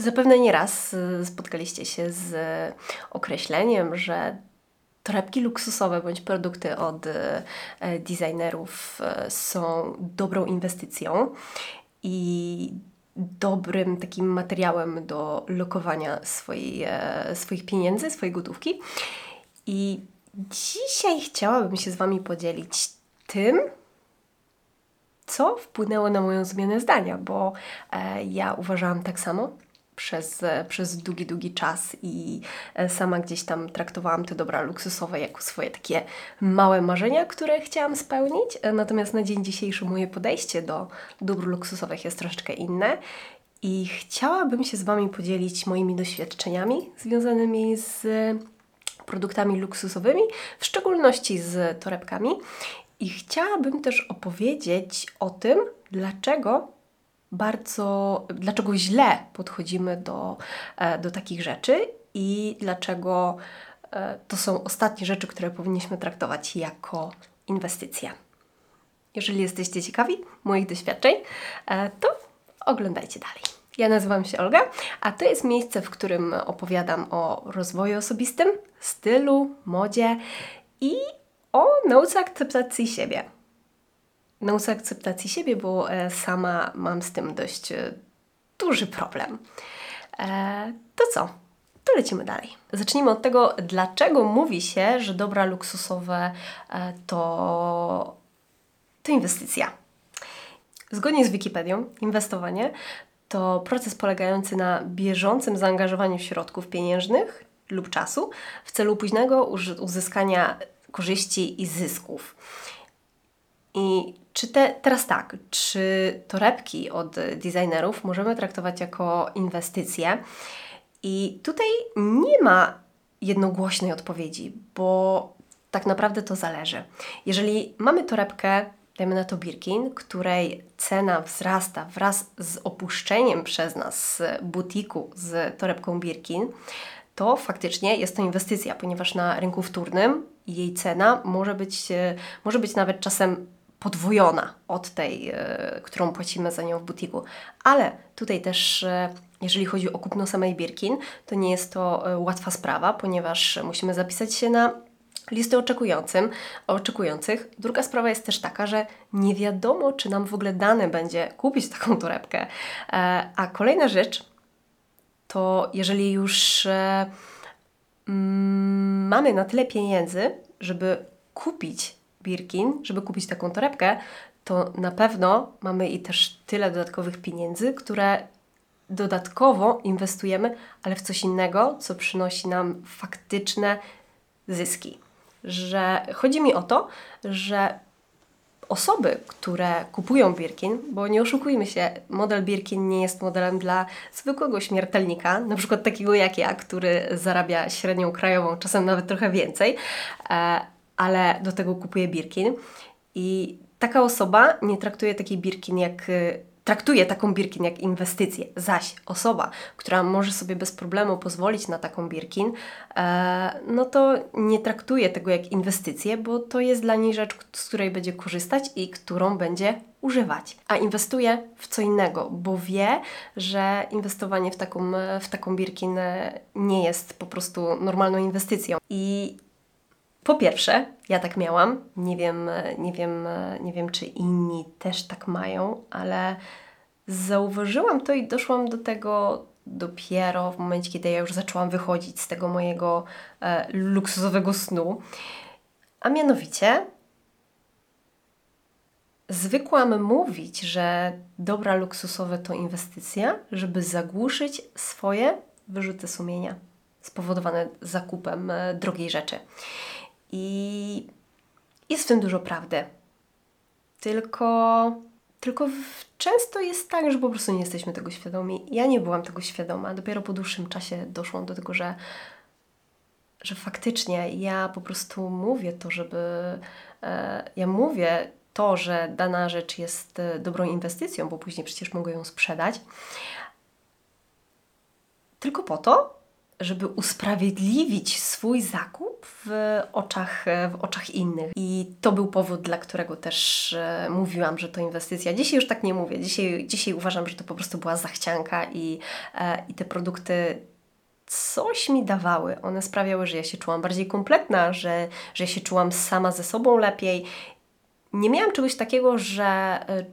Zapewne nieraz y, spotkaliście się z określeniem, że torebki luksusowe bądź produkty od y, designerów y, są dobrą inwestycją i dobrym takim materiałem do lokowania swojej, e, swoich pieniędzy, swojej gotówki. I dzisiaj chciałabym się z Wami podzielić tym, co wpłynęło na moją zmianę zdania, bo e, ja uważałam tak samo przez, przez długi, długi czas i e, sama gdzieś tam traktowałam te dobra luksusowe jako swoje takie małe marzenia, które chciałam spełnić. E, natomiast na dzień dzisiejszy moje podejście do dóbr luksusowych jest troszeczkę inne i chciałabym się z Wami podzielić moimi doświadczeniami związanymi z produktami luksusowymi, w szczególności z torebkami. I chciałabym też opowiedzieć o tym, dlaczego bardzo, dlaczego źle podchodzimy do, e, do takich rzeczy i dlaczego e, to są ostatnie rzeczy, które powinniśmy traktować jako inwestycje. Jeżeli jesteście ciekawi moich doświadczeń, e, to oglądajcie dalej. Ja nazywam się Olga, a to jest miejsce, w którym opowiadam o rozwoju osobistym, stylu, modzie i o nauce akceptacji siebie nauce akceptacji siebie, bo e, sama mam z tym dość e, duży problem. E, to co? To lecimy dalej. Zacznijmy od tego, dlaczego mówi się, że dobra luksusowe to, to inwestycja. Zgodnie z Wikipedią, inwestowanie to proces polegający na bieżącym zaangażowaniu środków pieniężnych lub czasu w celu późnego uzyskania korzyści i zysków. I czy te, teraz tak, czy torebki od designerów możemy traktować jako inwestycje? I tutaj nie ma jednogłośnej odpowiedzi, bo tak naprawdę to zależy. Jeżeli mamy torebkę, dajmy na to Birkin, której cena wzrasta wraz z opuszczeniem przez nas butiku z torebką Birkin, to faktycznie jest to inwestycja, ponieważ na rynku wtórnym jej cena może być, może być nawet czasem podwojona od tej, e, którą płacimy za nią w butiku. Ale tutaj też, e, jeżeli chodzi o kupno samej Birkin, to nie jest to e, łatwa sprawa, ponieważ musimy zapisać się na listy oczekującym, oczekujących. Druga sprawa jest też taka, że nie wiadomo, czy nam w ogóle dane będzie kupić taką torebkę. A kolejna rzecz to jeżeli już mm, mamy na tyle pieniędzy, żeby kupić Birkin, żeby kupić taką torebkę, to na pewno mamy i też tyle dodatkowych pieniędzy, które dodatkowo inwestujemy, ale w coś innego, co przynosi nam faktyczne zyski. Że chodzi mi o to, że osoby, które kupują Birkin, bo nie oszukujmy się, model Birkin nie jest modelem dla zwykłego śmiertelnika, na przykład takiego jak ja, który zarabia średnią krajową, czasem nawet trochę więcej, e, ale do tego kupuje Birkin. I taka osoba nie traktuje takiej Birkin jak y, traktuje taką Birkin jak inwestycję. Zaś osoba, która może sobie bez problemu pozwolić na taką Birkin, e, no to nie traktuje tego jak inwestycję, bo to jest dla niej rzecz, z której będzie korzystać i którą będzie używać. A inwestuje w co innego, bo wie, że inwestowanie w taką, w taką Birkin nie jest po prostu normalną inwestycją. I po pierwsze, ja tak miałam, nie wiem, nie wiem, nie wiem czy inni też tak mają, ale zauważyłam to i doszłam do tego dopiero w momencie, kiedy ja już zaczęłam wychodzić z tego mojego e, luksusowego snu. A mianowicie zwykłam mówić, że dobra luksusowe to inwestycja, żeby zagłuszyć swoje wyrzuty sumienia spowodowane zakupem e, drogiej rzeczy. I jest w tym dużo prawdy. Tylko, tylko często jest tak, że po prostu nie jesteśmy tego świadomi. Ja nie byłam tego świadoma. Dopiero po dłuższym czasie doszłam do tego, że, że faktycznie ja po prostu mówię to, żeby. E, ja mówię to, że dana rzecz jest e, dobrą inwestycją, bo później przecież mogę ją sprzedać. Tylko po to, żeby usprawiedliwić swój zakup w oczach, w oczach innych. I to był powód, dla którego też e, mówiłam, że to inwestycja. Dzisiaj już tak nie mówię. Dzisiaj, dzisiaj uważam, że to po prostu była zachcianka i, e, i te produkty coś mi dawały. One sprawiały, że ja się czułam bardziej kompletna, że, że ja się czułam sama ze sobą lepiej. Nie miałam czegoś takiego, że e,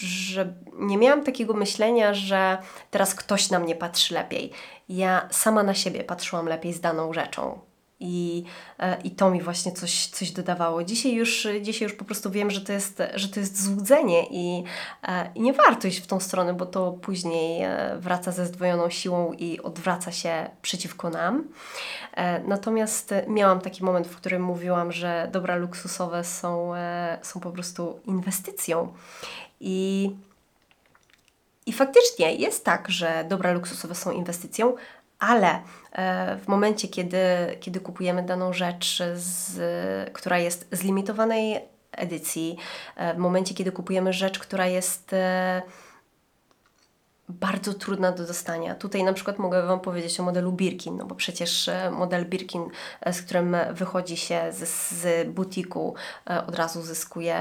że nie miałam takiego myślenia, że teraz ktoś na mnie patrzy lepiej. Ja sama na siebie patrzyłam lepiej z daną rzeczą. I, e, I to mi właśnie coś, coś dodawało. Dzisiaj już, dzisiaj już po prostu wiem, że to jest, że to jest złudzenie i, e, i nie warto iść w tą stronę, bo to później e, wraca ze zdwojoną siłą i odwraca się przeciwko nam. Natomiast miałam taki moment, w którym mówiłam, że dobra luksusowe są, są po prostu inwestycją. I, I faktycznie jest tak, że dobra luksusowe są inwestycją, ale e, w momencie, kiedy, kiedy kupujemy daną rzecz, z, która jest z limitowanej edycji, e, w momencie, kiedy kupujemy rzecz, która jest e, bardzo trudna do dostania. Tutaj na przykład mogę Wam powiedzieć o modelu Birkin, no bo przecież model Birkin, z którym wychodzi się z, z butiku, od razu zyskuje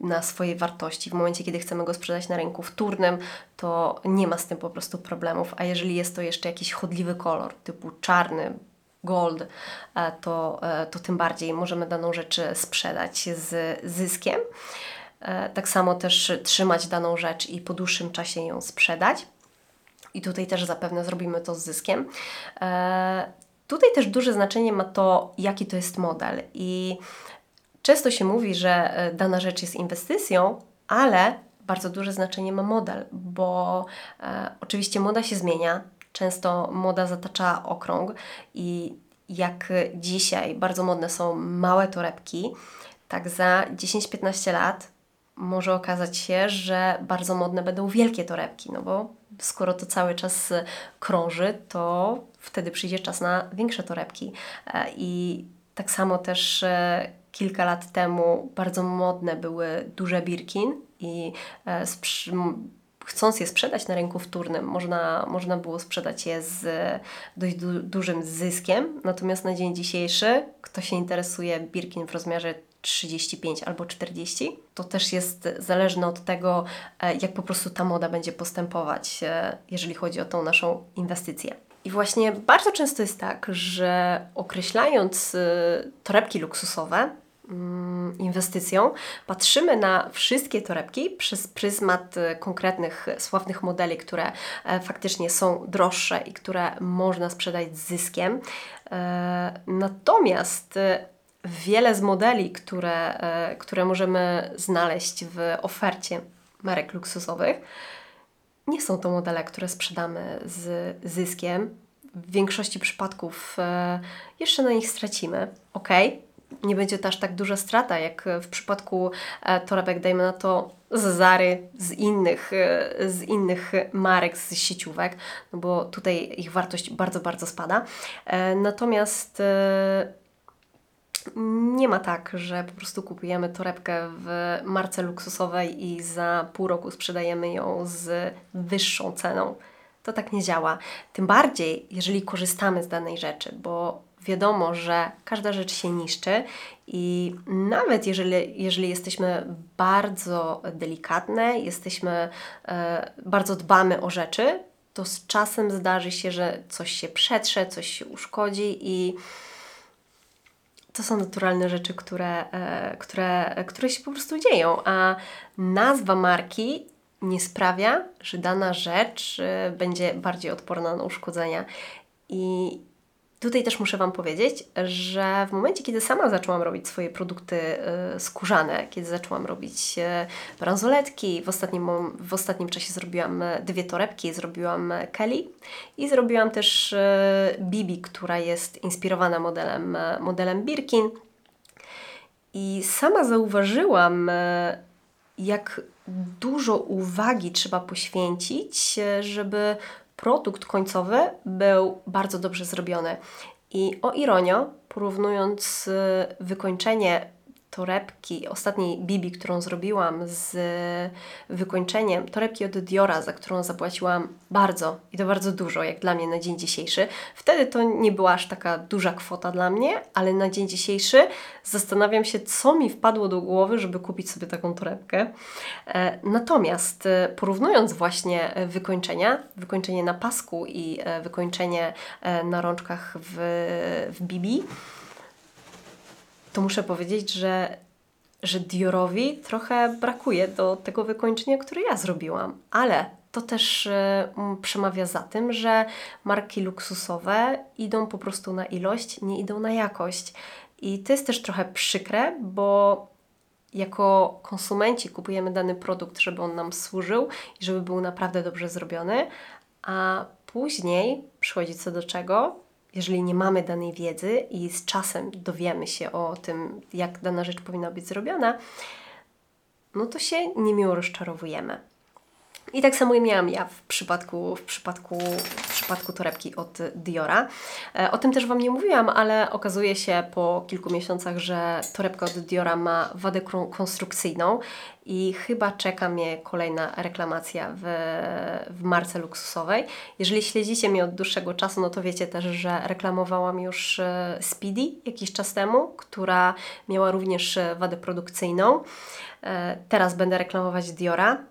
na swojej wartości. W momencie, kiedy chcemy go sprzedać na rynku wtórnym, to nie ma z tym po prostu problemów. A jeżeli jest to jeszcze jakiś chodliwy kolor, typu czarny, gold, e, to, e, to tym bardziej możemy daną rzecz sprzedać z zyskiem. E, tak samo też trzymać daną rzecz i po dłuższym czasie ją sprzedać. I tutaj też zapewne zrobimy to z zyskiem. Tutaj też duże znaczenie ma to, jaki to jest model. I Często się mówi, że e, dana rzecz jest inwestycją, ale bardzo duże znaczenie ma model, bo e, oczywiście moda się zmienia, często moda zatacza okrąg i jak dzisiaj bardzo modne są małe torebki, tak za 10-15 lat może okazać się, że bardzo modne będą wielkie torebki, no bo skoro to cały czas krąży, to wtedy przyjdzie czas na większe torebki. E, I tak samo też kilka lat temu bardzo modne były duże Birkin i e, chcąc je sprzedać na rynku wtórnym, można, można było sprzedać je z dość du dużym zyskiem. Natomiast na dzień dzisiejszy, kto się interesuje Birkin w rozmiarze 35 albo 40, to też jest zależne od tego, e, jak po prostu ta moda będzie postępować, e, jeżeli chodzi o tą naszą inwestycję. I właśnie bardzo często jest tak, że określając torebki luksusowe, Mm, inwestycją, patrzymy na wszystkie torebki przez pryzmat e, konkretnych, sławnych modeli, które e, faktycznie są droższe i które można sprzedać z zyskiem. E, natomiast wiele z modeli, które, które możemy znaleźć w ofercie marek luksusowych, nie są to modele, które sprzedamy z zyskiem. W większości przypadków jeszcze na nich stracimy. Ok, nie będzie to aż tak duża strata, jak w przypadku e, torebek, dajmy na to z Zary, z innych, e, z innych marek, z sieciówek, no bo tutaj ich wartość bardzo, bardzo spada. E, natomiast nie ma tak, że po prostu kupujemy torebkę w marce luksusowej i za pół roku sprzedajemy ją z wyższą ceną. To tak nie działa. Tym bardziej, jeżeli korzystamy z danej rzeczy, bo wiadomo, że każda rzecz się niszczy i nawet jeżeli, jeżeli jesteśmy bardzo delikatne, jesteśmy, e, bardzo dbamy o rzeczy, to z czasem zdarzy się, że coś się przetrze, coś się uszkodzi i to są naturalne rzeczy, które, e, które, które się po prostu dzieją, a nazwa marki nie sprawia, że dana rzecz e, będzie bardziej odporna na uszkodzenia. I Tutaj też muszę Wam powiedzieć, że w momencie, kiedy sama zaczęłam robić swoje produkty y, skórzane, kiedy zaczęłam robić y, bransoletki, w ostatnim, w ostatnim czasie zrobiłam y, dwie torebki, zrobiłam Kelly i zrobiłam też Bibi, która jest inspirowana modelem, modelem Birkin. I sama zauważyłam, jak dużo uwagi trzeba poświęcić, żeby produkt końcowy był bardzo dobrze zrobiony. I o ironio, porównując y, wykończenie torebki, ostatniej Bibi, którą zrobiłam z wykończeniem, torebki od Diora, za którą zapłaciłam bardzo i to bardzo dużo, jak dla mnie na dzień dzisiejszy. Wtedy to nie była aż taka duża kwota dla mnie, ale na dzień dzisiejszy zastanawiam się, co mi wpadło do głowy, żeby kupić sobie taką torebkę. E, natomiast e, porównując właśnie wykończenia, wykończenie na pasku i e, wykończenie na rączkach w, w Bibi, to muszę powiedzieć, że, że Diorowi trochę brakuje do tego wykończenia, które ja zrobiłam. Ale to też y, przemawia za tym, że marki luksusowe idą po prostu na ilość, nie idą na jakość. I to jest też trochę przykre, bo jako konsumenci kupujemy dany produkt, żeby on nam służył i żeby był naprawdę dobrze zrobiony, a później przychodzi co do czego, jeżeli nie mamy danej wiedzy i z czasem dowiemy się o tym, jak dana rzecz powinna być zrobiona, no to się niemiło rozczarowujemy. I tak samo miałam ja w przypadku, w przypadku, przypadku torebki od Diora. E, o tym też Wam nie mówiłam, ale okazuje się po kilku miesiącach, że torebka od Diora ma wadę konstrukcyjną i chyba czeka mnie kolejna reklamacja w, w marce luksusowej. Jeżeli śledzicie mnie od dłuższego czasu, no to wiecie też, że reklamowałam już e, Speedy jakiś czas temu, która miała również wadę produkcyjną. E, teraz będę reklamować Diora.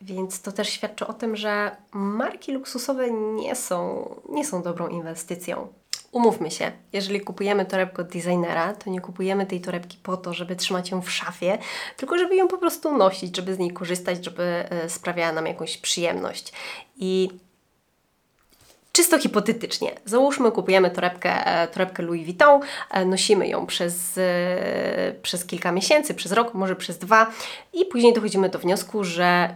Więc to też świadczy o tym, że marki luksusowe nie są, nie są dobrą inwestycją. Umówmy się, jeżeli kupujemy torebkę od designera, to nie kupujemy tej torebki po to, żeby trzymać ją w szafie, tylko żeby ją po prostu nosić, żeby z niej korzystać, żeby e, sprawiała nam jakąś przyjemność. I czysto hipotetycznie, załóżmy, kupujemy torebkę, e, torebkę Louis Vuitton, e, nosimy ją przez, przez kilka miesięcy, przez rok, może przez dwa, i później dochodzimy do wniosku, że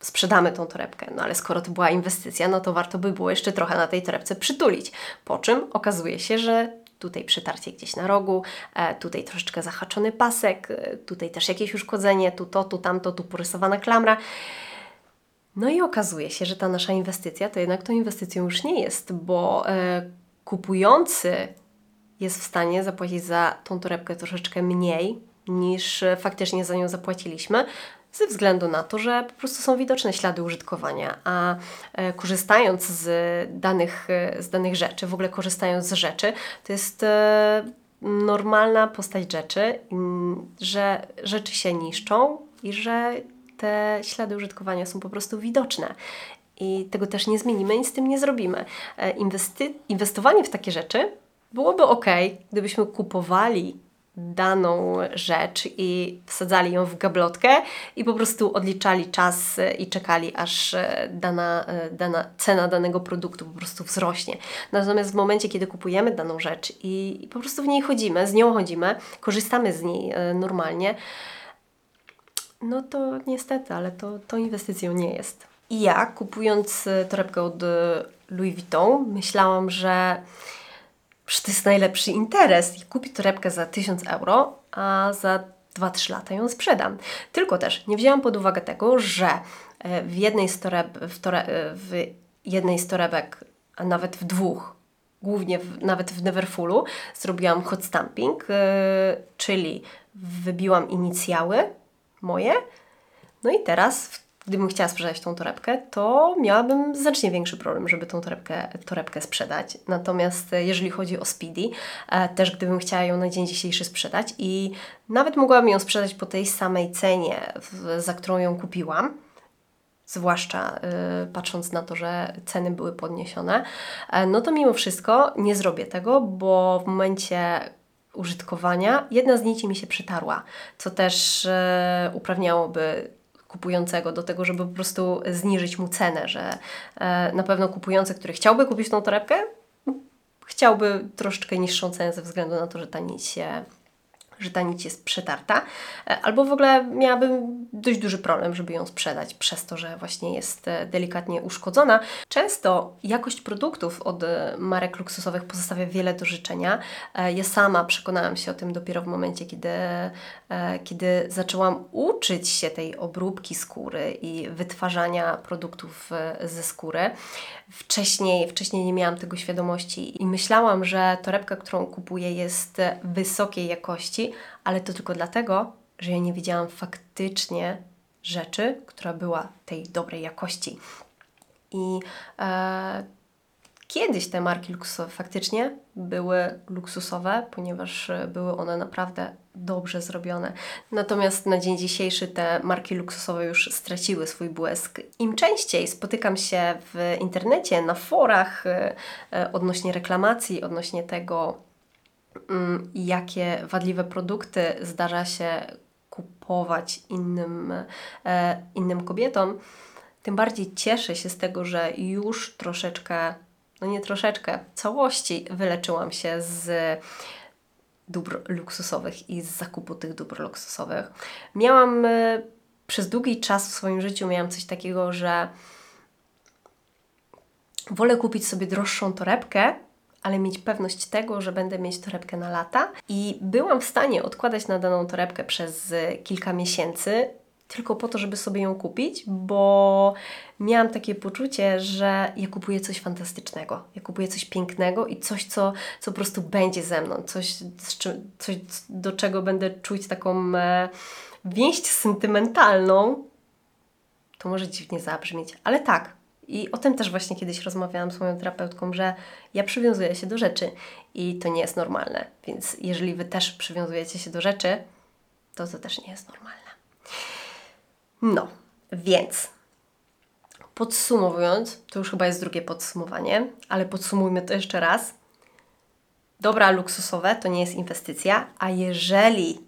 sprzedamy tą torebkę. No ale skoro to była inwestycja, no to warto by było jeszcze trochę na tej torebce przytulić. Po czym okazuje się, że tutaj przytarcie gdzieś na rogu, e, tutaj troszeczkę zahaczony pasek, e, tutaj też jakieś uszkodzenie, tu to, tu tamto, tu porysowana klamra. No i okazuje się, że ta nasza inwestycja to jednak tą inwestycją już nie jest, bo e, kupujący jest w stanie zapłacić za tą torebkę troszeczkę mniej niż faktycznie za nią zapłaciliśmy, ze względu na to, że po prostu są widoczne ślady użytkowania, a e, korzystając z danych, e, z danych rzeczy, w ogóle korzystając z rzeczy, to jest e, normalna postać rzeczy, że rzeczy się niszczą i że te ślady użytkowania są po prostu widoczne. I tego też nie zmienimy, nic z tym nie zrobimy. Inwesty- inwestowanie w takie rzeczy byłoby ok, gdybyśmy kupowali daną rzecz i wsadzali ją w gablotkę i po prostu odliczali czas i czekali, aż e, dana, e, dana cena danego produktu po prostu wzrośnie. Natomiast w momencie, kiedy kupujemy daną rzecz i, po prostu w niej chodzimy, z nią chodzimy, korzystamy z niej e, normalnie, no to niestety, ale to, to inwestycją nie jest. I ja, kupując torebkę od Louis Vuitton, myślałam, że że to jest najlepszy interes. I kupi torebkę za 1000 euro, a za 2-3 lata ją sprzedam. Tylko też nie wzięłam pod uwagę tego, że e, w jednej z, toreb, w, tore, e, w jednej z torebek, a nawet w dwóch, głównie w, nawet w Neverfullu, zrobiłam hot stamping, yy, czyli wybiłam inicjały moje. No i teraz w gdybym chciała sprzedać tą torebkę, to miałabym znacznie większy problem, żeby tą torebkę, torebkę sprzedać. Natomiast e, jeżeli chodzi o Speedy, e, też gdybym chciała ją na dzień dzisiejszy sprzedać i nawet mogłabym ją sprzedać po tej samej cenie, za którą ją kupiłam, zwłaszcza y, patrząc na to, że ceny były podniesione, no to mimo wszystko nie zrobię tego, bo w momencie użytkowania jedna z nici mi się przytarła, co też y, uprawniałoby kupującego do tego, żeby po prostu zniżyć mu cenę, że e, na pewno kupujący, który chciałby kupić tą torebkę, chciałby troszeczkę niższą cenę ze względu na to, że ta nić się że ta nić jest przetarta, e, albo w ogóle miałabym dość duży problem, żeby ją sprzedać przez to, że właśnie jest e, delikatnie uszkodzona. Często jakość produktów od e, marek luksusowych pozostawia wiele do życzenia. Ja sama przekonałam się o tym dopiero w momencie, kiedy, kiedy zaczęłam uczyć się tej obróbki skóry i wytwarzania produktów ze skóry. Wcześniej, wcześniej nie miałam tego świadomości i myślałam, że torebka, którą kupuję jest wysokiej jakości, ale to tylko dlatego, że ja nie widziałam faktycznie rzeczy, która była tej dobrej jakości. I e, kiedyś te marki luksusowe faktycznie były luksusowe, ponieważ e, były one naprawdę dobrze zrobione. Natomiast na dzień dzisiejszy te marki luksusowe już straciły swój błysk. Im częściej spotykam się w internecie, na forach e, e, odnośnie reklamacji, odnośnie tego, jakie wadliwe produkty zdarza się kupować innym, innym kobietom, tym bardziej cieszę się z tego, że już troszeczkę, no nie troszeczkę, całości wyleczyłam się z dóbr luksusowych i z zakupu tych dóbr luksusowych. Miałam e, przez długi czas w swoim życiu miałam coś takiego, że wolę kupić sobie droższą torebkę, ale mieć pewność tego, że będę mieć torebkę na lata. I byłam w stanie odkładać na daną torebkę przez kilka miesięcy, tylko po to, żeby sobie ją kupić, bo miałam takie poczucie, że ja kupuję coś fantastycznego, ja kupuję coś pięknego i coś, co, co po prostu będzie ze mną, coś, coś do czego będę czuć taką e, więź sentymentalną. To może dziwnie zabrzmieć, ale tak. I o tym też właśnie kiedyś rozmawiałam z moją terapeutką, że ja przywiązuję się do rzeczy i to nie jest normalne. Więc jeżeli Wy też przywiązujecie się do rzeczy, to to też nie jest normalne. No, więc podsumowując, to już chyba jest drugie podsumowanie, ale podsumujmy to jeszcze raz. Dobra luksusowe to nie jest inwestycja, a jeżeli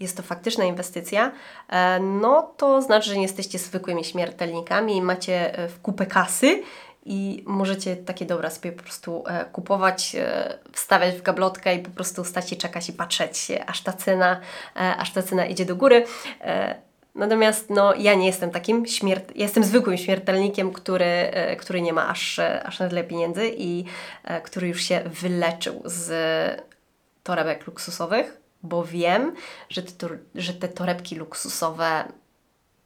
jest to faktyczna inwestycja, e, no to znaczy, że nie jesteście zwykłymi śmiertelnikami i macie e, w kupę kasy i możecie takie dobra sobie po prostu e, kupować, wstawiać w gablotkę i po prostu stać i czekać i patrzeć, aż ta cena, aż ta cena idzie do góry. Natomiast no, ja nie jestem takim śmiert... jestem zwykłym śmiertelnikiem, który, który nie ma aż, aż na tyle pieniędzy i który już się wyleczył z torebek luksusowych, bo wiem, że te, że te torebki luksusowe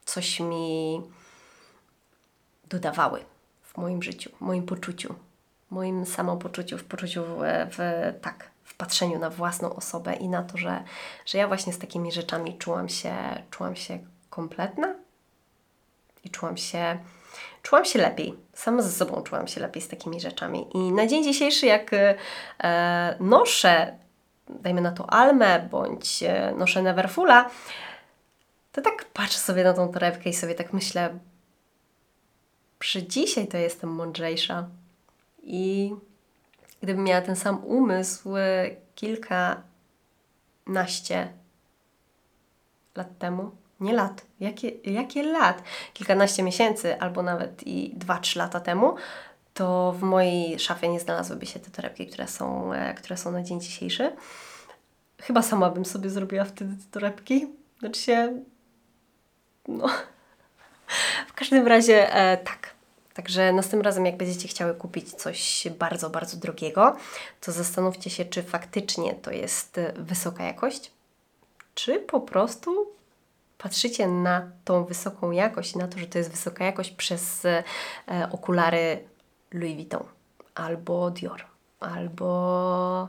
coś mi dodawały w moim życiu, w moim poczuciu, w moim samopoczuciu, w poczuciu w, w tak, w patrzeniu na własną osobę i na to, że, że ja właśnie z takimi rzeczami czułam się, czułam się kompletna i czułam się, czułam się lepiej. Sama ze sobą czułam się lepiej z takimi rzeczami. I na dzień dzisiejszy, jak e, noszę, dajmy na to Almę bądź e, noszę Neverfula, to tak patrzę sobie na tą torebkę i sobie tak myślę, że dzisiaj to jestem mądrzejsza. I gdybym miała ten sam umysł e, kilkanaście lat temu, nie lat, jakie, jakie lat? Kilkanaście miesięcy albo nawet i 2-3 lata temu, to w mojej szafie nie znalazłyby się te torebki, które są, e, które są na dzień dzisiejszy. Chyba sama bym sobie zrobiła wtedy te torebki. Znaczy się, no. W każdym razie e, tak. Także następnym razem, jak będziecie chciały kupić coś bardzo, bardzo drogiego, to zastanówcie się, czy faktycznie to jest wysoka jakość, czy po prostu patrzycie na tą wysoką jakość, na to, że to jest wysoka jakość przez e, okulary Louis Vuitton albo Dior, albo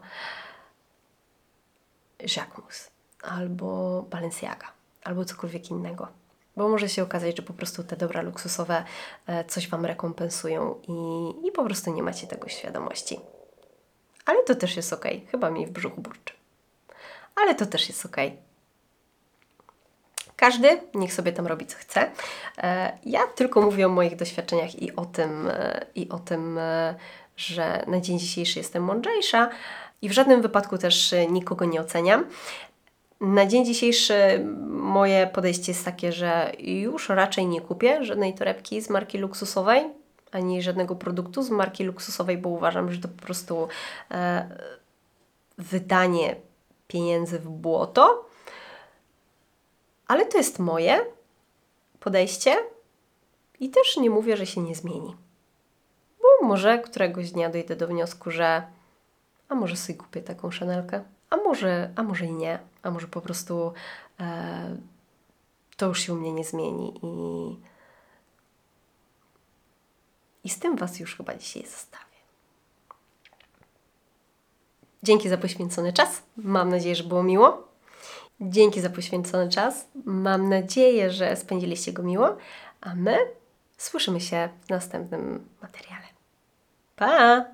Jacquemus, albo Balenciaga, albo cokolwiek innego. Bo może się okazać, że po prostu te dobra luksusowe e, coś Wam rekompensują i, i po prostu nie macie tego świadomości. Ale to też jest ok. Chyba mi w brzuchu burczy. Ale to też jest ok. Każdy niech sobie tam robi co chce. E, ja tylko mówię o moich doświadczeniach i o tym, e, i o tym e, że na dzień dzisiejszy jestem mądrzejsza i w żadnym wypadku też nikogo nie oceniam. Na dzień dzisiejszy moje podejście jest takie, że już raczej nie kupię żadnej torebki z marki luksusowej, ani żadnego produktu z marki luksusowej, bo uważam, że to po prostu e, wydanie pieniędzy w błoto. Ale to jest moje podejście i też nie mówię, że się nie zmieni. Bo może któregoś dnia dojdę do wniosku, że a może sobie kupię taką szanelkę, a może, a może i nie, a może po prostu e, to już się u mnie nie zmieni i, i z tym Was już chyba dzisiaj zostawię. Dzięki za poświęcony czas. Mam nadzieję, że było miło. Dzięki za poświęcony czas. Mam nadzieję, że spędziliście go miło, a my słyszymy się w następnym materiale. Pa!